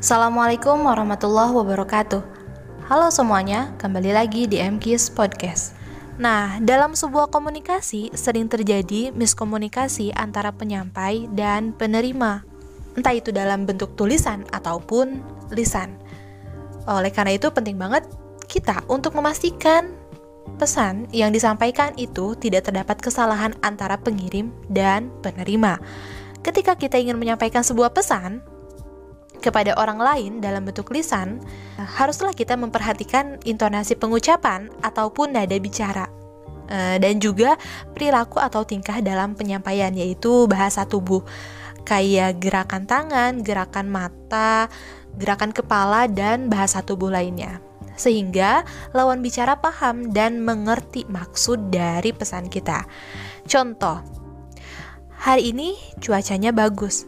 Assalamualaikum warahmatullahi wabarakatuh. Halo semuanya, kembali lagi di MKIS Podcast. Nah, dalam sebuah komunikasi sering terjadi miskomunikasi antara penyampai dan penerima, entah itu dalam bentuk tulisan ataupun lisan. Oleh karena itu penting banget kita untuk memastikan pesan yang disampaikan itu tidak terdapat kesalahan antara pengirim dan penerima. Ketika kita ingin menyampaikan sebuah pesan, kepada orang lain dalam bentuk lisan, haruslah kita memperhatikan intonasi pengucapan ataupun nada bicara. Eh, dan juga perilaku atau tingkah dalam penyampaian yaitu bahasa tubuh kayak gerakan tangan, gerakan mata, gerakan kepala dan bahasa tubuh lainnya. Sehingga lawan bicara paham dan mengerti maksud dari pesan kita. Contoh, hari ini cuacanya bagus.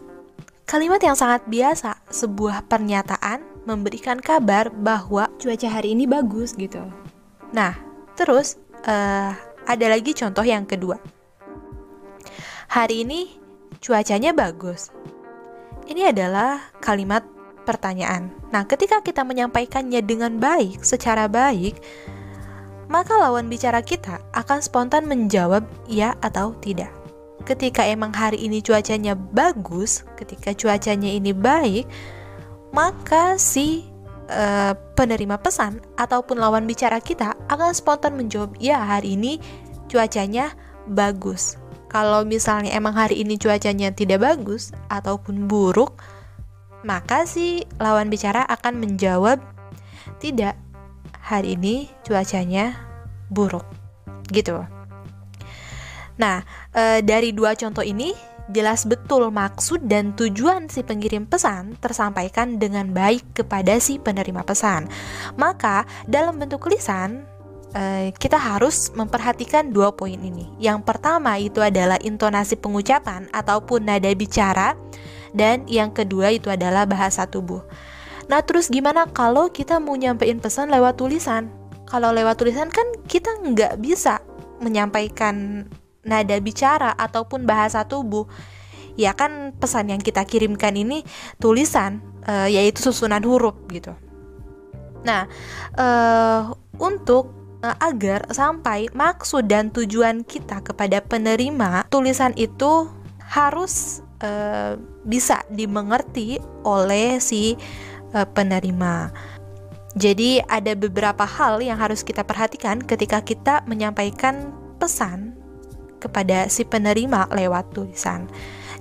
Kalimat yang sangat biasa, sebuah pernyataan memberikan kabar bahwa cuaca hari ini bagus gitu. Nah, terus uh, ada lagi contoh yang kedua. Hari ini cuacanya bagus. Ini adalah kalimat pertanyaan. Nah, ketika kita menyampaikannya dengan baik, secara baik, maka lawan bicara kita akan spontan menjawab ya atau tidak ketika emang hari ini cuacanya bagus, ketika cuacanya ini baik, maka si uh, penerima pesan ataupun lawan bicara kita akan spontan menjawab, "Ya, hari ini cuacanya bagus." Kalau misalnya emang hari ini cuacanya tidak bagus ataupun buruk, maka si lawan bicara akan menjawab, "Tidak, hari ini cuacanya buruk." Gitu. Nah, e, dari dua contoh ini jelas betul maksud dan tujuan si pengirim pesan tersampaikan dengan baik kepada si penerima pesan. Maka, dalam bentuk lisan, e, kita harus memperhatikan dua poin ini. Yang pertama itu adalah intonasi pengucapan ataupun nada bicara, dan yang kedua itu adalah bahasa tubuh. Nah, terus gimana kalau kita mau nyampein pesan lewat tulisan? Kalau lewat tulisan kan kita nggak bisa menyampaikan nada bicara ataupun bahasa tubuh. Ya kan pesan yang kita kirimkan ini tulisan uh, yaitu susunan huruf gitu. Nah uh, untuk uh, agar sampai maksud dan tujuan kita kepada penerima tulisan itu harus uh, bisa dimengerti oleh si uh, penerima. Jadi ada beberapa hal yang harus kita perhatikan ketika kita menyampaikan pesan kepada si penerima lewat tulisan.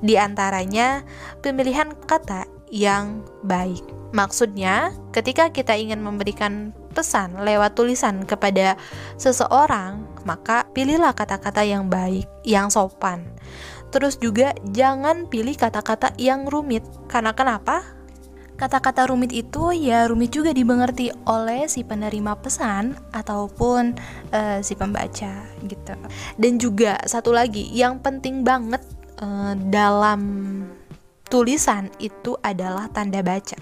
Di antaranya, pemilihan kata yang baik. Maksudnya, ketika kita ingin memberikan pesan lewat tulisan kepada seseorang, maka pilihlah kata-kata yang baik, yang sopan. Terus juga jangan pilih kata-kata yang rumit. Karena kenapa? Kata-kata rumit itu ya rumit juga dimengerti oleh si penerima pesan ataupun uh, si pembaca gitu. Dan juga satu lagi yang penting banget uh, dalam tulisan itu adalah tanda baca.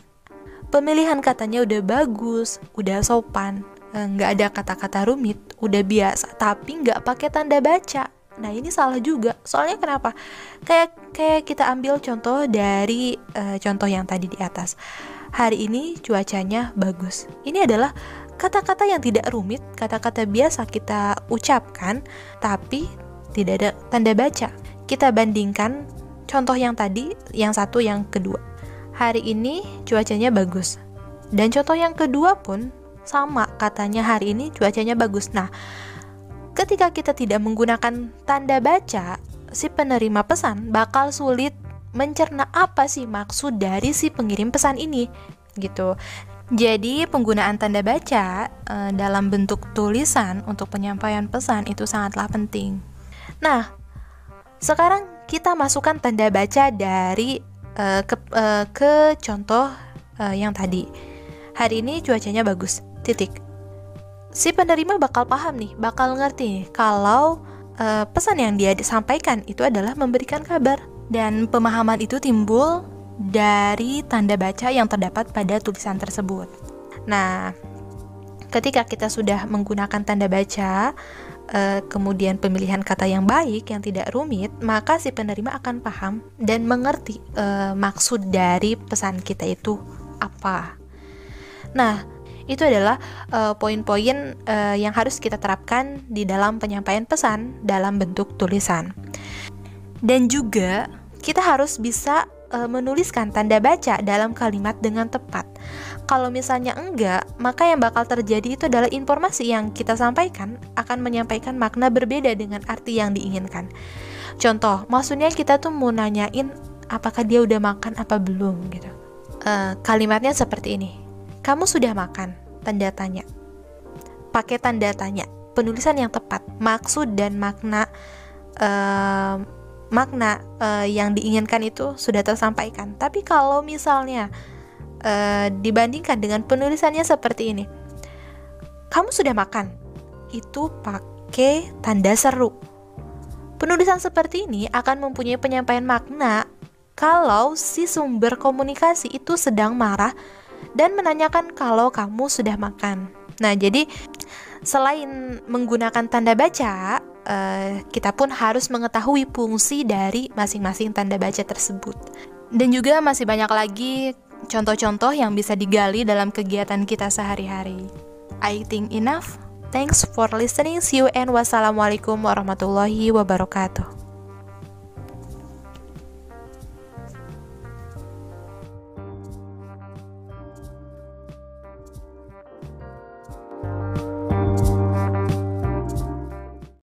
Pemilihan katanya udah bagus, udah sopan, eh, nggak ada kata-kata rumit, udah biasa, tapi nggak pakai tanda baca Nah ini salah juga. Soalnya kenapa? Kayak kayak kita ambil contoh dari uh, contoh yang tadi di atas. Hari ini cuacanya bagus. Ini adalah kata-kata yang tidak rumit, kata-kata biasa kita ucapkan, tapi tidak ada tanda baca. Kita bandingkan contoh yang tadi, yang satu, yang kedua. Hari ini cuacanya bagus. Dan contoh yang kedua pun sama katanya hari ini cuacanya bagus. Nah, Ketika kita tidak menggunakan tanda baca, si penerima pesan bakal sulit mencerna apa sih maksud dari si pengirim pesan ini gitu. Jadi penggunaan tanda baca e, dalam bentuk tulisan untuk penyampaian pesan itu sangatlah penting. Nah, sekarang kita masukkan tanda baca dari e, ke, e, ke contoh e, yang tadi. Hari ini cuacanya bagus. Titik si penerima bakal paham nih, bakal ngerti nih kalau uh, pesan yang dia disampaikan itu adalah memberikan kabar dan pemahaman itu timbul dari tanda baca yang terdapat pada tulisan tersebut. Nah, ketika kita sudah menggunakan tanda baca, uh, kemudian pemilihan kata yang baik yang tidak rumit, maka si penerima akan paham dan mengerti uh, maksud dari pesan kita itu apa. Nah, itu adalah uh, poin-poin uh, yang harus kita terapkan di dalam penyampaian pesan dalam bentuk tulisan. Dan juga kita harus bisa uh, menuliskan tanda baca dalam kalimat dengan tepat. Kalau misalnya enggak, maka yang bakal terjadi itu adalah informasi yang kita sampaikan akan menyampaikan makna berbeda dengan arti yang diinginkan. Contoh, maksudnya kita tuh mau nanyain apakah dia udah makan apa belum gitu. Uh, kalimatnya seperti ini. Kamu sudah makan? Tanda tanya. Pakai tanda tanya. Penulisan yang tepat, maksud dan makna uh, makna uh, yang diinginkan itu sudah tersampaikan. Tapi kalau misalnya uh, dibandingkan dengan penulisannya seperti ini, kamu sudah makan, itu pakai tanda seru. Penulisan seperti ini akan mempunyai penyampaian makna kalau si sumber komunikasi itu sedang marah dan menanyakan kalau kamu sudah makan. Nah, jadi selain menggunakan tanda baca, uh, kita pun harus mengetahui fungsi dari masing-masing tanda baca tersebut. Dan juga masih banyak lagi contoh-contoh yang bisa digali dalam kegiatan kita sehari-hari. I think enough. Thanks for listening. See you and wassalamualaikum warahmatullahi wabarakatuh.